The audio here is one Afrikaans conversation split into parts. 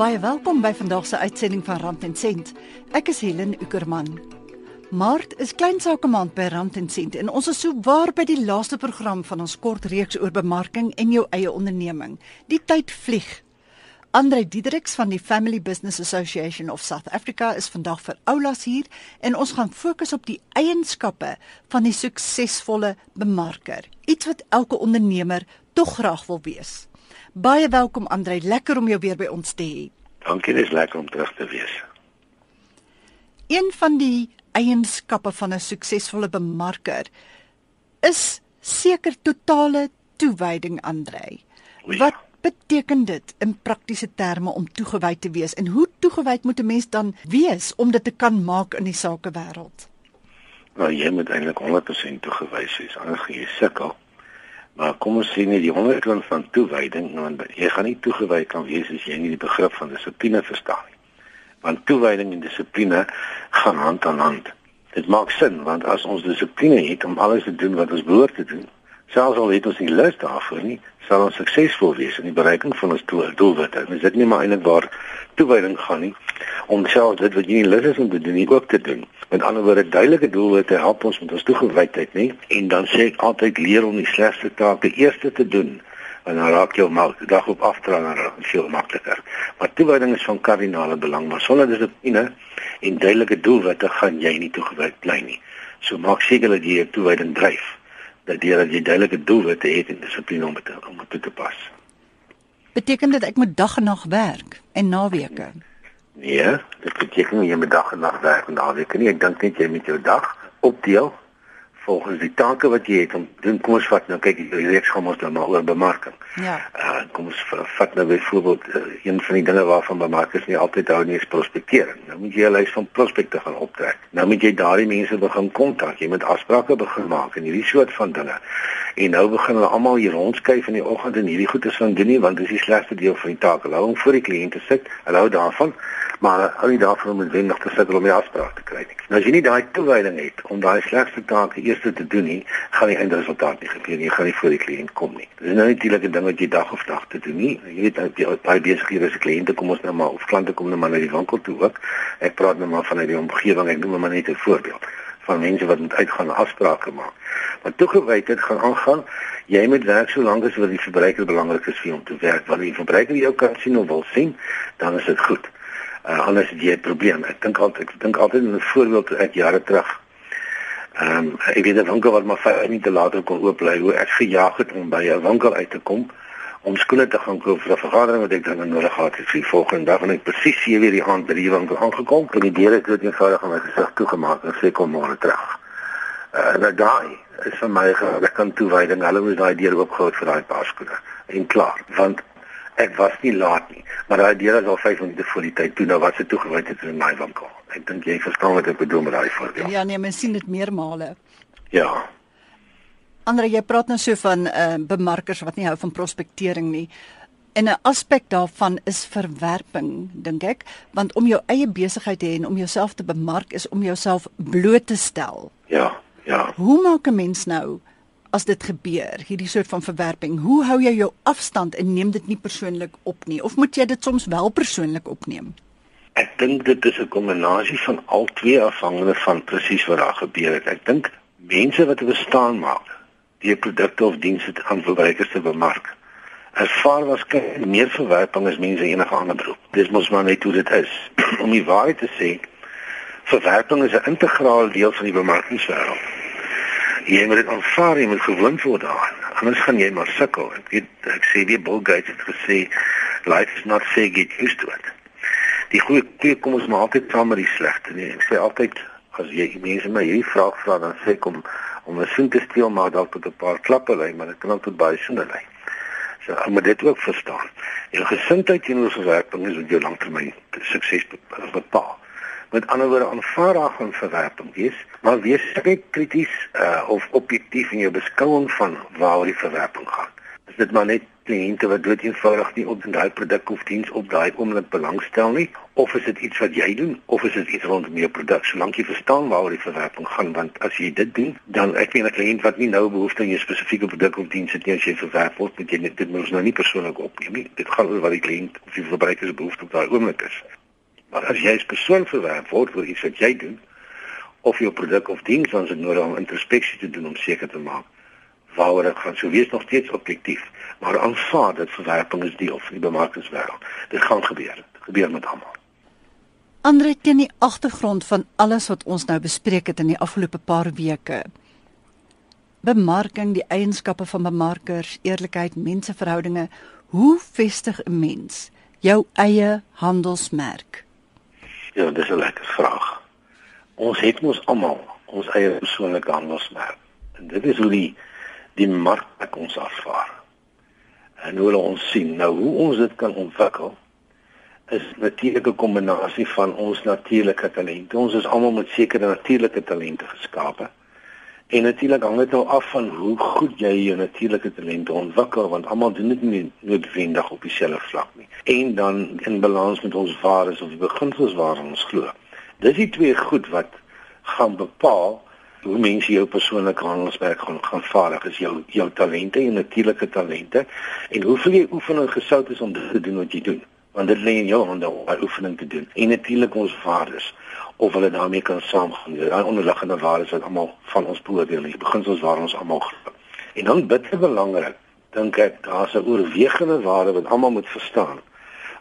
Baie welkom by vandag se uitsending van Rand en Sent. Ek is Helen Ukerman. Maart is kleinsaakemaand by Rand en Sent en ons is so waar by die laaste program van ons kort reeks oor bemarking en jou eie onderneming. Die tyd vlieg. Andre Diedriks van die Family Business Association of South Africa is vandag vir oulas hier en ons gaan fokus op die eienskappe van die suksesvolle bemarker. Iets wat elke ondernemer tog graag wil wees. Baie welkom Andre, lekker om jou weer by ons te hê. Dankie, dis lekker om terug te wees. Een van die eienskappe van 'n suksesvolle bemarker is seker totale toewyding Andre. Wat beteken dit in praktiese terme om toegewy te wees en hoe toegewyd moet 'n mens dan wees om dit te kan maak in die sakewêreld? Nou jy moet eintlik 100% toegewys wees, anders gaan jy sukkel. Maar kom ons sien net die onderkant van toewyding, want jy gaan nie toegewy kan wees as jy nie die begrip van dissipline verstaan nie. Want toewyding en dissipline gaan hand aan hand. Dit maak sin want as ons dissipline het om alles te doen wat ons behoort te doen, selfs al het ons nie lus daarvoor nie, sal ons suksesvol wees in die bereiking van ons doelwitte. Dis dit nie maar eintlik waar toewyding gaan nie om self dit wat jy nie lus is om te doen nie ook te doen. Met ander woorde, duidelike doelwitte help ons met ons toegewydheid, nie? En dan sê ek altyd leer om die slegste take eers te doen en dan raak jy maar die dag op afdraai en dan veel makliker. Maar toewyding is van kardinale belang, maar sonder dissipline en duidelike doelwitte gaan jy nie toegewyd bly nie. So maak seker dat jy jou toewyding dryf dat jy dat jy duidelike doelwitte het en dissipline om te om toe te pas. Beteken dit ek moet dag en nag werk en naweke? Nee, dit beteken jy moet dag en nag werk en naweke nie. Ek dink net jy moet jou dag opdeel volgens die take wat jy het om doen kom ons vat nou kyk jy reeks gaan ons nou maar oor bemarking. Ja. Uh kom ons vat nou byvoorbeeld uh, een van die dinge waarvan bemarkers nie altyd hou nie is prospektering. Nou moet jy 'n lys van prospekte gaan optrek. Nou moet jy daardie mense begin kontak. Jy moet afsprake begin maak en hierdie soort van dinge. En nou begin hulle almal hier rondskuif in die oggend en hierdie goeie se van doen nie want dit is die slegste deel van die taak. Hulle hou om voor die kliënte sit. Hulle hou daarvan maar al die daarvoor moet wendig te sukkel om die afspraak te kry. Nou as jy nie daai toewyding het om daai slegste take eers te doen nie, gaan die eindresultaat nie gebeur nie. Jy gaan nie voor die kliënt kom nie. Dis nou natuurlik 'n ding wat jy dag of dag te doen nie. Jy weet as jy baie besighede se kliënte kom ons nou maar of klante kom nou maar na die winkel toe ook. Ek praat nou maar van uit die omgewing. Ek noem maar net 'n voorbeeld van mense wat moet uitgaan en afsprake maak. Maar toegewydheid gaan aangaan. Jy moet werk so lank as wat die verbruiker belangrik is vir om te werk. Wanneer die verbruiker jou kan sien of wil sien, dan is dit goed uh, anders het jy 'n probleem. Ek dink altyd ek dink altyd 'n voorbeeld uit jare terug. Ehm um, ek weet 'n winkel wat maar 5 minute later kon oop bly, hoe ek gejaag het om by 'n winkel uit te kom om skoene te gaan koop vir 'n vergadering wat ek dan nodig gehad het vir volgende dag en ek presies 7 uur die aand by die winkel aangekom en die deure het eenvoudig aan my gesig toegemaak en sê kom môre terug. Uh, en daai is vir my gelukkig kan toewyding. Hulle moes daai deur oopgehou vir daai paar skoene en klaar want ek was nie laat nie, maar daai deur is al 5 minute voor die tyd toe nou wat se toegewy het in my winkel. Ek dink jy verstaan wat ek bedoel met daai voorbeeld. Ja nee, mens sien dit meermale. Ja. Andre, jy praat nou so van uh, bemarkers wat nie hou van prospektering nie. En 'n aspek daarvan is verwerping, dink ek, want om jou eie besigheid te hê en om jouself te bemark is om jouself bloot te stel. Ja, ja. Hoe maak 'n mens nou as dit gebeur, hierdie soort van verwerping, hoe hou jy jou afstand en neem dit nie persoonlik op nie of moet jy dit soms wel persoonlik opneem? Ek dink dit is 'n kombinasie van al twee afhangende van presies wat daar gebeur het. Ek dink mense wat bestaan maak, die produkte of dienste aan verbruikers te bemark, ervaar waarskynlik meer verwerping as mense enige ander beroep. Dis mos maar net hoe dit is. Om die waarheid te sê, verwerping is 'n integrale deel van die bemarkingswêreld jy moet dit aanvaar, jy moet gewoond word daaraan. Anders gaan jy maar sukkel. Ek weet ek sê die Bill Gates het gesê life is not fair, get used to it. Die goeie goeie kom ons maar altyd saam met die slegte, nee. Ek sê altyd as jy mense my hierdie vraag vra dan sê kom om 'n sin te steel maar dalk tot 'n paar klappe lê, maar dit kan ook tot baie sinne lê. So, om dit ook verstaan. Jou gesindheid teenoor verwerping is wat jou langtermyn sukses bepaal. Met ander woorde aanvaar daar gaan verwerping wees, maar wees net krities uh, of objektief in jou beskouing van waar die verwerping gaan. Is dit maar net kliënte wat dood eenvoudig nie op daai produk of diens op daai oomblik belangstel nie of is dit iets wat jy doen of is dit iets rondom jou produk? Solank jy verstaan waaroor die verwerping gaan want as jy dit doen dan ek weet 'n kliënt wat nie nou behoefte aan jou spesifieke produk of diens het nie as jy verwerp word moet jy dit dit moet ons nou nie persoonlik opneem nie. Dit gaan oor wat die kliënt of die verbruiker se behoefte op daai oomblik is maar as jy as persoon verwerp word vir iets wat jy doen of jou produk of diens dan is dit nodig om introspeksie te doen om seker te maak waaroor dit gaan. So wees nog steeds objektief maar aanvaar dat verwerping is deel van die bemarkingswêreld dit gaan gebeur. Dit gebeur met almal Andre teen die agtergrond van alles wat ons nou bespreek het in die afgelope paar weke. Bemarking, die eienskappe van bemarkers, eerlikheid, menseverhoudinge, hoe vestig 'n mens jou eie handelsmerk? Ja, dis 'n lekker vraag. Ons het mos almal ons eie persoonlike handelsmerk. En dit is hoe die die mark ons afvaar. En hoe ons sien nou hoe ons dit kan ontwikkel is natuurlike kombinasie van ons natuurlike talente. Ons is almal met sekere natuurlike talente geskape. En natuurlik hang dit nou af van hoe goed jy jou natuurlike talente ontwikkel want almal doen dit nie noodwendig op dieselfde vlak nie. En dan in balans met ons waardes of die beginsels waaraan ons glo. Dis die twee goed wat gaan bepaal hoe mense jou persoonlike handelswerk gaan gaan vaardig is jou jou talente en natuurlike talente en hoeveel jy oefening gesout is om dit te doen wat jy doen want dit lê in jou hande om daai oefening te doen. En natuurlik ons waardes of hulle daarmee kan saamgaan. Daai onderliggende waardes wat almal van ons beoordeel, die beginsels waar ons almal glo. En dan bitter belangrik, dink ek daar's 'n oorwegende waarde wat almal moet verstaan.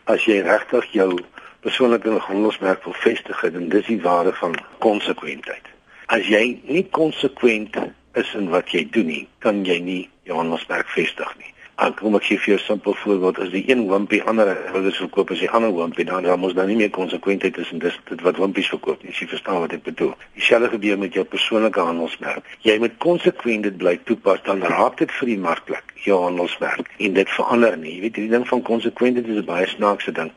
As jy regtig jou persoonlike handelsmerk wil vestig, dan dis die waarde van konsekwentheid. As jy nie konsekwent is in wat jy doen nie, kan jy nie jou handelsmerk vestig nie. Ek kom ek gee vir jou 'n simpel voorbeeld as die een wimpie ander wil verkoop as die ander wimpie dan dan moet daar nie meer konsekwentheid tussen dis dit wat wimpies verkoop nie. Jy verstaan wat ek bedoel. Dieselfde gebeur met jou persoonlike handelsmerk. Jy moet konsekwent dit bly toepas dan raak dit vir die markplek jou handelsmerk en dit verander nie. Jy weet die ding van konsekwentheid is 'n baie snaakse ding.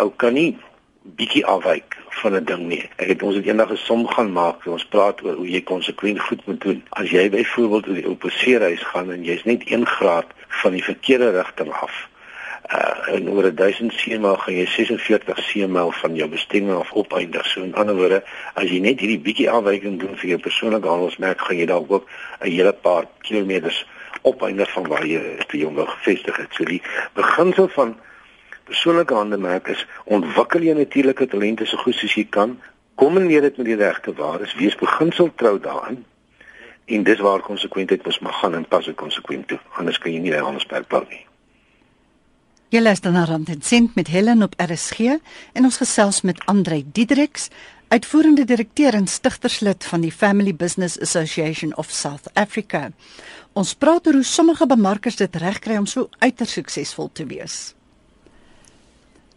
Ou kan nie bietjie afwyk van 'n ding nie. Ek het ons het eendag 'n som gaan maak. Ons praat oor hoe jy konsekwent goed moet doen. As jy byvoorbeeld oor die oppositiereis gaan en jy's net 1 graad van die verkeerde rigting af. Uh en oor 1000 seemil gaan jy 46 seemil van jou bestemming af opeindig. So in ander woorde, as jy net hierdie bietjie afwyking doen vir jou persoonlike handelsmerk, gaan jy dalk ook 'n hele paar kilometers opeindig van waar jy te jong gevestig het. So die beginsel van persoonlike handemerk is ontwikkel jou natuurlike talente so goed soos jy kan, kombineer dit met die regte waardes, wees beginsel trou daarin. En dis waar konsekwentheid mos mag gaan en pas ook konsekwent toe. Anders kan jy nie 'n handelsmerk bou nie. Jy luister na Rand en Sent met Helen op RSG en ons gesels met Andre Diedriks, uitvoerende direkteur en stigterslid van die Family Business Association of South Africa. Ons praat oor hoe sommige bemarkers dit regkry om so uiters suksesvol te wees.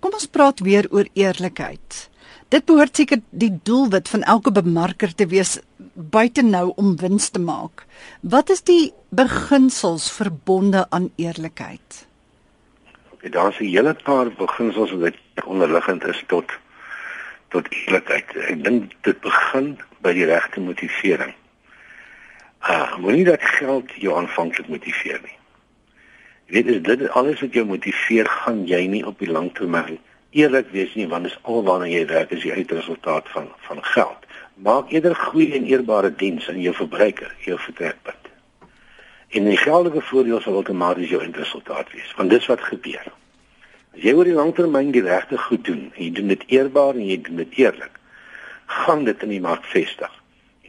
Kom ons praat weer oor eerlikheid. Dit behoort seker die doelwit van elke bemarker te wees buite nou om wins te maak. Wat is die beginsels verbonde aan eerlikheid? Okay, daar's 'n hele paar beginsels wat onderliggend is tot tot eerlikheid. Ek dink dit begin by die regte motivering. Ah, moenie dat geld jou aanvanklik motiveer nie. Jy weet as dit alles wat jou motiveer, gaan jy nie op die lang termyn eerlik wees nie want dis alwaarna jy werk is die uitresultaat van van geld. Maak eerder goeie en eerbare diens aan jou verbruiker, jou vertrekpunt. En die geldige voordeel sal outomaties jou eindresultaat wees, want dis wat gebeur. As jy oor die lang termyn die regte goed doen en jy doen dit eerbaar en jy doen dit eerlik, gaan dit in die mark vestig.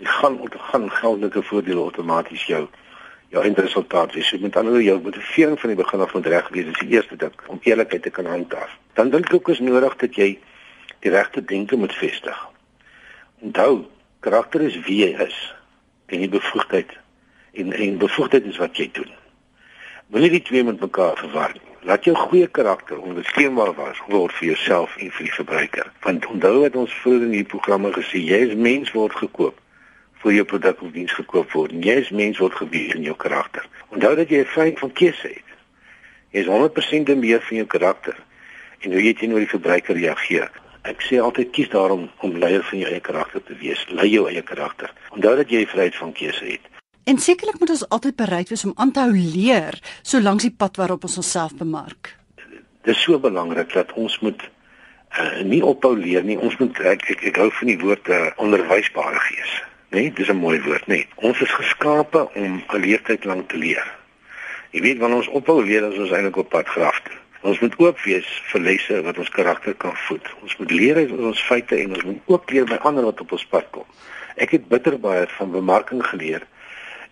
En gaan gaan geldige voordele outomaties jou jou eindresultaat wees. So met ander woorde jou motivering van die begin af moet reg wees. Dis die eerste ding om eerlikheid te kan handhaaf. Dan dink ek ook is nodig dat jy die regte denke moet vestig. Onthou, karakter is wie jy is en nie bevoegdheid en en bevoegdheid is wat jy doen. Moenie die twee met mekaar verwar nie. Laat jou goeie karakter onbeskeembaar was word vir jouself en vir die verbruiker. Want onthou wat ons vroeër in hierdie programme gesê, jy is mens word gekoop vir jou produk of diens gekoop word. Jy is mens word gewees in jou karakter. Onthou dat jy 'n vryheid van keuse het. Jy is 100% meer van jou karakter en hoe jy teenoor die verbruiker reageer. Ek sê altyd kies daarom om leier van jou eie karakter te wees. Lei jou eie karakter. Onthou dat jy vryheid van keuse het. En sekerlik moet ons altyd bereid wees om aan te hou leer solank die pad waarop ons onsself bemark. Dit is so belangrik dat ons moet uh, nie ophou leer nie. Ons moet ek ek, ek hou van die woord uh, onderwysbare gees. Nee, dis 'n mooi woord, nee. Ons is geskape om 'n leeftyd lank te leer. Jy weet wanneer ons ophou leer, as ons eintlik op pad graf. Ons moet oop wees vir lesse wat ons karakter kan voed. Ons moet leer uit ons feite en ons moet ook leer by ander wat op ons pad kom. Ek het bitter baie van bemarking geleer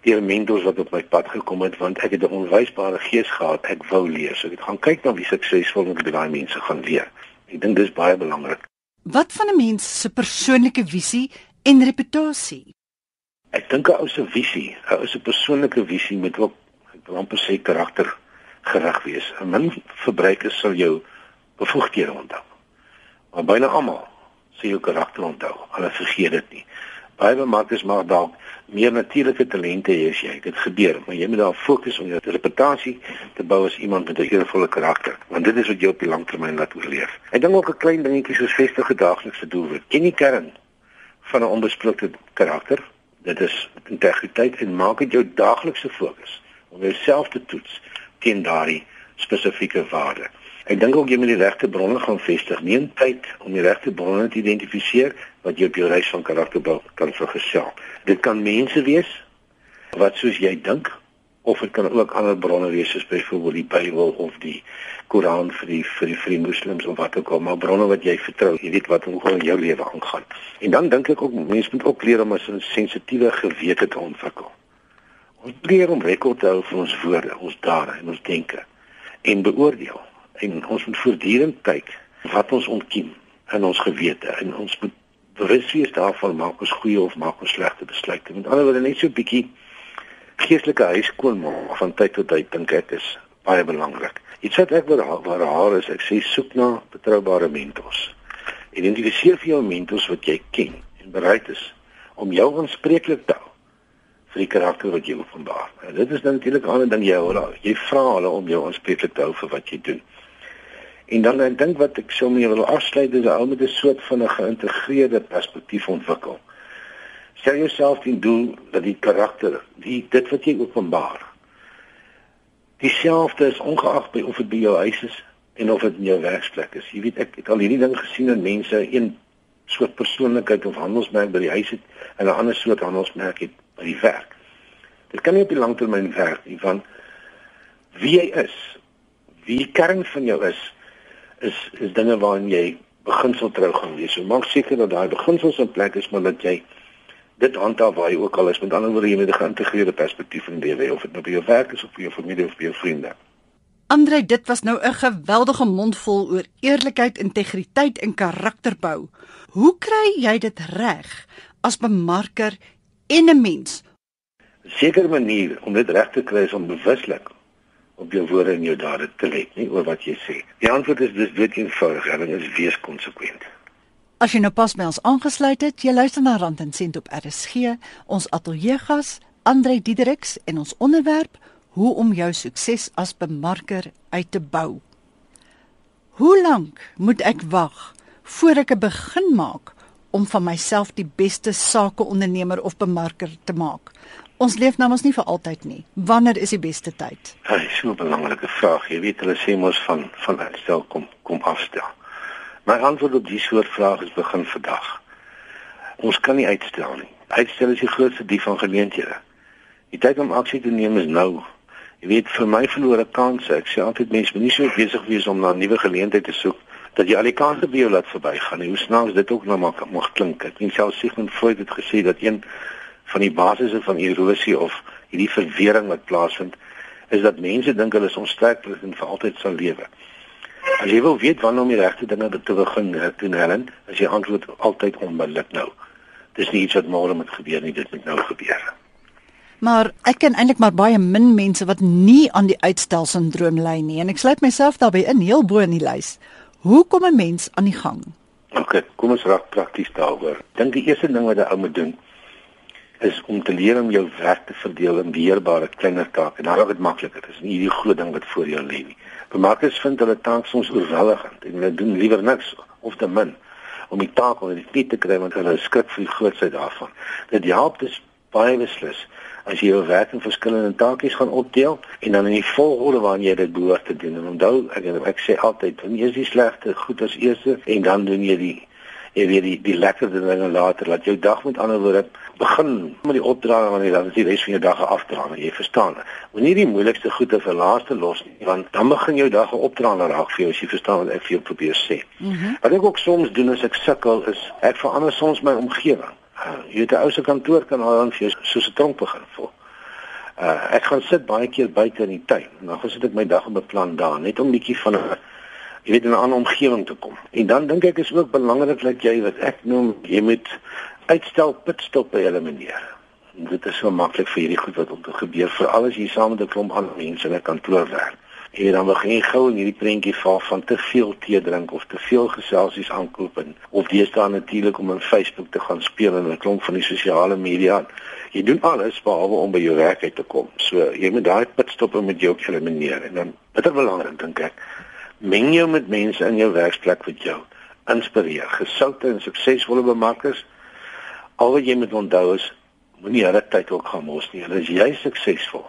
deur mentors wat op my pad gekom het want ek het 'n onwysbare gees gehad. Ek wou leer. So ek het gaan kyk na wie suksesvol met daai mense gaan leer. Ek dink dis baie belangrik. Wat van 'n mens se persoonlike visie en reputasie? Ek dink 'n ou se visie, 'n ou se persoonlike visie moet ook ek wil amper sê karakter gerig wees. 'n Min verbruikers sal jou bevoegdhede onthou. Maar byna almal sê jou karakter onthou. Hulle vergeet dit nie. Baie bemarkers mag dalk meer natuurlike talente hê as jy. Dit gebeur, maar jy moet daar fokus om jou reputasie te bou as iemand met 'n eervolle karakter, want dit is wat jou op die lang termyn laat oorleef. Ek dink ook 'n klein dingetjie soos vestige daaglikse doelwit. Ken die kern van 'n onbesproke karakter. Dit is integriteit en maak dit jou daaglikse fokus om jouself te toets teen daardie spesifieke waarde. Ek dink ook jy moet die regte bronne gaan vestig. Neem tyd om die regte bronne te identifiseer wat jy op jou reis van karakterbou kan vergesel. Dit kan mense wees wat soos jy dink of dit kan ook ander bronne wees soos byvoorbeeld die Bybel of die Koran vir die vir die vir die moslems of wat ook al, maar bronne wat jy vertrou, jy weet wat in jou lewe aangaan. En dan dink ek ook mense moet ook leer om 'n sensitiewe gewete te ontwikkel. Ons leer om rekord te hou van ons woorde, ons dade en ons denke en beoordeel en ons moet voortdurend kyk wat ons ontkiem in ons gewete en ons moet bewus wees daarvan maak ons goeie of maak ons slegte besluite. Met ander woorde net so 'n bietjie geestelike huiskoon maak van tyd tot tyd dink ek is baie belangrik. Iets wat ek waar haar is, ek sê soek na betroubare mentors. Identifiseer vir jou mentors wat jy ken en bereid is om jou aanspreeklik te hou vir die karakter wat jy openbaar. En dit is natuurlik 'n ander ding jy hoor. Jy vra hulle om jou aanspreeklik te hou vir wat jy doen. En dan ek dink wat ek sou mee wil afsluit is al met 'n soort van 'n geïntegreerde perspektief ontwikkel. Stel jouself die doel dat die karakter, die dit wat jy openbaar, dieselfde is ongeag by of dit by jou huis is en of dit in jou werksplek is. Jy weet ek het al hierdie ding gesien in mense een soort persoonlikheid of handelsmerk by die huis het en 'n ander soort handelsmerk het by die werk. Dit kan nie op die langtermyn werk nie van wie jy is, wie die kern van jou is is is dinge waarin jy beginsel trou gaan wees. So maak seker dat daai beginsels in plek is, maar dat jy dit handhaaf waar jy ook al is. Met ander woorde, jy moet 'n geïntegreerde perspektief in lewe of dit nou by jou werk is of by jou familie of by jou vriende. Andre, dit was nou 'n geweldige mondvol oor eerlikheid, integriteit en karakterbou. Hoe kry jy dit reg as bemarker en 'n mens? Sekere manier om dit reg te kry is om bewuslik op jou woorde en jou dade te let, nie oor wat jy sê. Die antwoord is dis dit eenvoudig, en dit is wees konsekwent. As jy nou pas by ons aangesluit het, jy luister na Rand en Sent op RSG, ons ateljeegas Andre Diedericks en ons onderwerp hoe om jou sukses as bemarker uit te bou. Hoe lank moet ek wag voor ek 'n begin maak om van myself die beste sakeondernemer of bemarker te maak? Ons leef nou mos nie vir altyd nie. Wanneer is die beste tyd? Dit is so 'n belangrike vraag. Jy weet hulle sê mos van van uitstel kom kom afstel. My antwoord op die soort vrae is begin vandag. Ons kan nie uitstel nie. Uitstel is die grootste dief van geleenthede. Die tyd om aksie te neem is nou. Jy weet vir my verlore kanse. Ek sê altyd mense moet nie so besig wees om na 'n nuwe geleentheid te soek dat jy al die kanse by jou laat verbygaan. Hoe snaaks dit ook nou maak mag klink. Ek selfs Sigmund Freud het gesê dat een van die basisse van erosie of hierdie verwering wat plaasvind is dat mense dink hulle is onsterflik en vir altyd sal lewe. As jy wil weet wanneer om die regte dinge te begin doen, Helen, as jy antwoord altyd onmiddellik nou. Dis nie iets wat môre moet gebeur nie, dit moet nou gebeur. Maar ek ken eintlik maar baie min mense wat nie aan die uitstel-sindroom ly nie en ek sluit myself daarbey in heel bo in die lys. Hoe kom 'n mens aan die gang? OK, kom ons raak prakties daaroor. Dink die eerste ding wat 'n ou moet doen is om te leer om jou werk te verdeel in beheerbare kleiner take. En dan raak dit makliker. Dit is nie hierdie groot ding wat voor jou lê nie. Bemarkers vind hulle taak soms oorweldigend en hulle doen liewer niks of te min om die taak onder die knie te kry want hulle skrik vir die grootsheid daarvan. Dit help dus baie beslis as jy jou werk in verskillende taakies gaan opdeel en dan in die volgorde waarin jy dit behoort te doen. En onthou, ek ek sê altyd, doen eers die slegte goed as eerste en dan doen jy die jy weet die die lekker dinge later. Laat jou dag met ander woorde begin met die opdraande wanneer dan is die res van jou dag afdraande. Jy verstaan. Moenie die moeilikste goede vir laaste los nie, want dan begin jou dag opdraande raak vir jou as jy verstaan wat ek vir jou probeer sê. Mm -hmm. Wat ek ook soms doen as ek sukkel is ek verander soms my omgewing. Uh, jy weet 'n ou se kantoor kan al dan vir jou soos 'n tronk begin voel. Uh, ek gaan sit baie keer buite in die tuin. Dan gaan sit ek my dag beplan daar net om bietjie van 'n jy weet in 'n ander omgewing te kom. En dan dink ek is ook belangrik dat jy wat ek noem jy moet uitstel pitstoppe elimineer. En dit is so maklik vir hierdie goed wat om te gebeur vir alles hier saam met 'n klomp ander mense in 'n kantoor werk. En dan begin jy gou in hierdie prentjie val van te veel tee drink of te veel geselsies aankoop en of deesdae natuurlik om op Facebook te gaan speel en 'n klomp van die sosiale media. Jy doen alles behalwe om by jou werk uit te kom. So jy moet daai pitstoppe met jou elimineer en dan bitter belangrik dink ek meng jou met mense in jou werksplek wat jou inspireer. Gesoute en suksesvolle bemarkers. Al wat jy moet onthou is moenie hulle tyd ook gaan mors nie. Hulle is jy suksesvol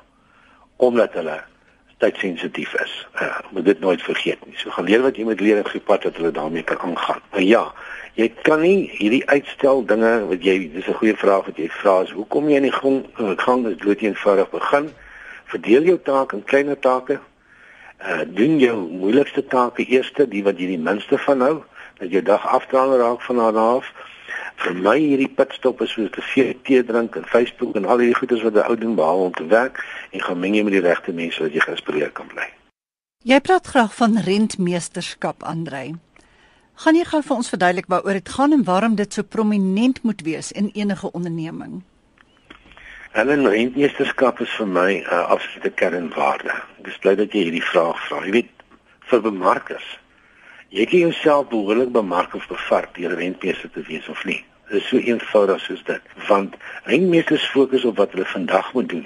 omdat hulle tydsensitief is. Uh, moet dit nooit vergeet nie. So gaan leer wat jy moet leer en gepad dat hulle daarmee kan aangaan. Maar ja, jy kan nie hierdie uitstel dinge wat jy dis 'n goeie vraag wat jy vra is hoekom jy in die gang gang is dood eenvoudig begin. Verdeel jou taak in kleiner take uh doen jou moeilikste take eerste, die wat jy die minste van hou, dat jou dag afdraal raak van daar af. Vir my hierdie pitstop is soos te veel tee drink en Facebook en al hierdie goedes wat 'n ou doen behalwe om te werk en gaan meng jy met die regte mense sodat jy geïnspireer kan bly. Jy praat graag van rentmeesterskap, Andrei. Gaan jy gou vir ons verduidelik waaroor dit gaan en waarom dit so prominent moet wees in enige onderneming? Hulle rentmeesterskap is vir my 'n uh, absolute kernwaarde. Ek is bly dat jy hierdie vraag vra. Jy weet vir bemarkers. Jy kan jouself behoorlik bemark of bevark deur rentmeester te wees of nie. Dit is so eenvoudig soos dit. Want rentmeesters fokus op wat hulle vandag moet doen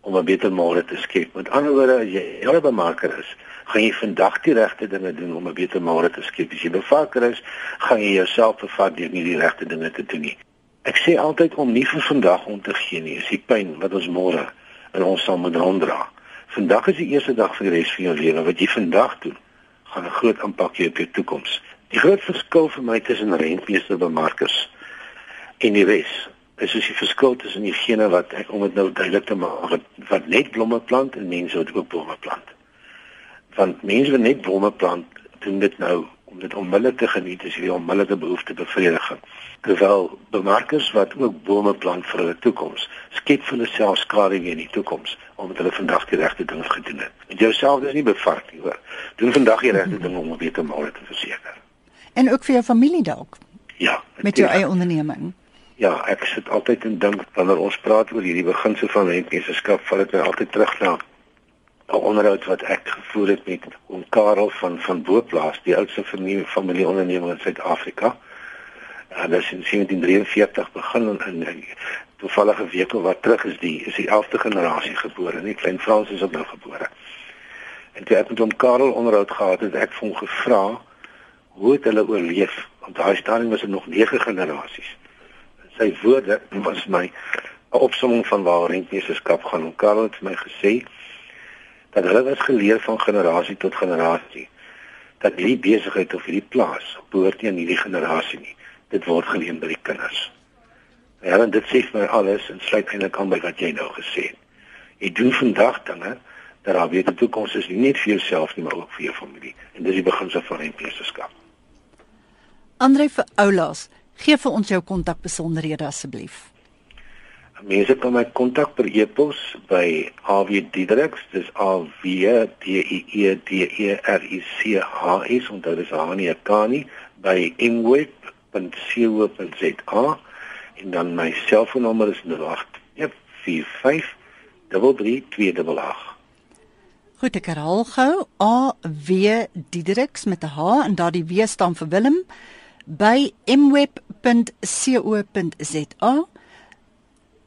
om 'n beter môre te skep. Met ander woorde, as jy 'n bemarker is, gaan jy vandag die regte dinge doen om 'n beter môre te skep. As jy bevarker is, gaan jy jouself bevat deur nie die regte dinge te doen nie. Ek sê altyd om nie vir vandag om te gee nie, is die pyn wat ons môre in ons sal moet ronddra. Vandag is die eerste dag vir die res van jou lewe. Wat jy vandag doen, gaan 'n groot impak hê op jou toekoms. Die groot verskil vir my tussen rentmeester bemarkers en die res is as jy verskil tussen diegene wat ek om dit nou duidelik te maak wat, wat net blomme plant en mense wat ook blomme plant. Want mense wat net blomme plant, doen dit nou om dit onmiddellik te geniet as hierdie onmiddellike behoefte bevrediging. Terwyl bemarkers wat ook bome plant vir hulle toekoms, skep vir hulle self skade in die toekoms omdat hulle vandag die regte ding gedoen het. En jouself is nie bevat nie, hoor. Doen vandag die regte ding om 'n beter môre te verseker. En ook vir jou familie dalk. Ja, met jou eie onderneming. Ja, ek sit altyd en dink wanneer ons praat oor hierdie beginsel van rentmeesterskap, val dit my altyd terug na 'n onderhoud wat ek gevoer het met oom Karel van van Booplaas, die oudste familie familieonderneming in Suid-Afrika. En dit is in 1743 begin en, en toevallige weke wat terug is die is die 11de generasie gebore, nie klein Frans is ook nou gebore. En toe ek met oom Karel onderhoud gehad het, ek hom gevra hoe het hulle oorleef want daai stadium was er nog 9 generasies. Sy woorde was my 'n opsomming van waar rentmeesterskap gaan. Karel het my gesê dat hulle was geleer van generasie tot generasie dat hierdie besigheid of hierdie plaas behoort nie aan hierdie generasie nie. Dit word geleen by die kinders. Ja en dit sê vir alles en sluit eintlik aan by wat jy nou gesê het. Jy doen vandag dinge dat daar weer 'n toekoms is nie net vir jouself nie maar ook vir jou familie. En dis die beginsel van rentmeesterskap Andre vir Oulas gee vir ons jou kontak besonderhede asseblief Mense kan my kontak per e-pos by AW Diedriks, dis A W D I E D E R I C H S onthou dis Hani Akani by imweb.co.za en dan my selfoonnommer is 0845 3328. Goed, ek herhaal gou A W Diedriks met 'n H en daardie W staan vir Willem by imweb.co.za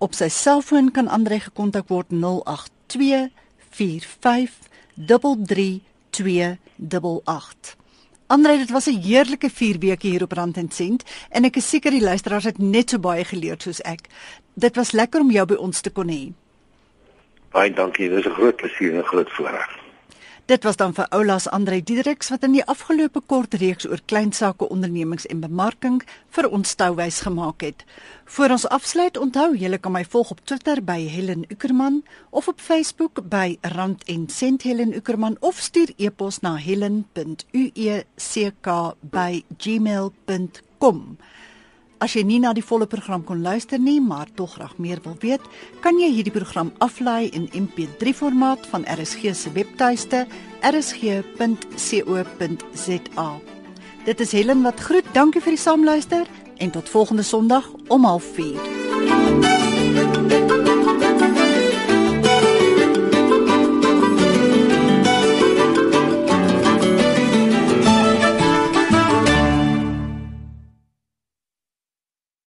Op sy selfoon kan Andre gekontak word 082 45 33288. Andre, dit was 'n heerlike 4 weke hier op Rand en Sent en ek is seker die luisteraars het net so baie geleer soos ek. Dit was lekker om jou by ons te kon hê. Baie dankie, dit is 'n groot plesier en 'n groot voorreg. Dit was dan vir Oulas Andre Diedriks wat in die afgelope kort reeks oor kleinsaake ondernemings en bemarking vir ons touwys gemaak het. Voor ons afsluit, onthou julle kan my volg op Twitter by Helen Ukerman of op Facebook by Rand en Sent Helen Ukerman of stuur e-pos na helen.uecka@gmail.com. As jy nie na die volle program kon luister nie, maar tog graag meer wil weet, kan jy hierdie program aflaai in MP3 formaat van RSG se webtuiste rsg.co.za. Dit is Helen wat groet. Dankie vir die saamluister en tot volgende Sondag om 04:30.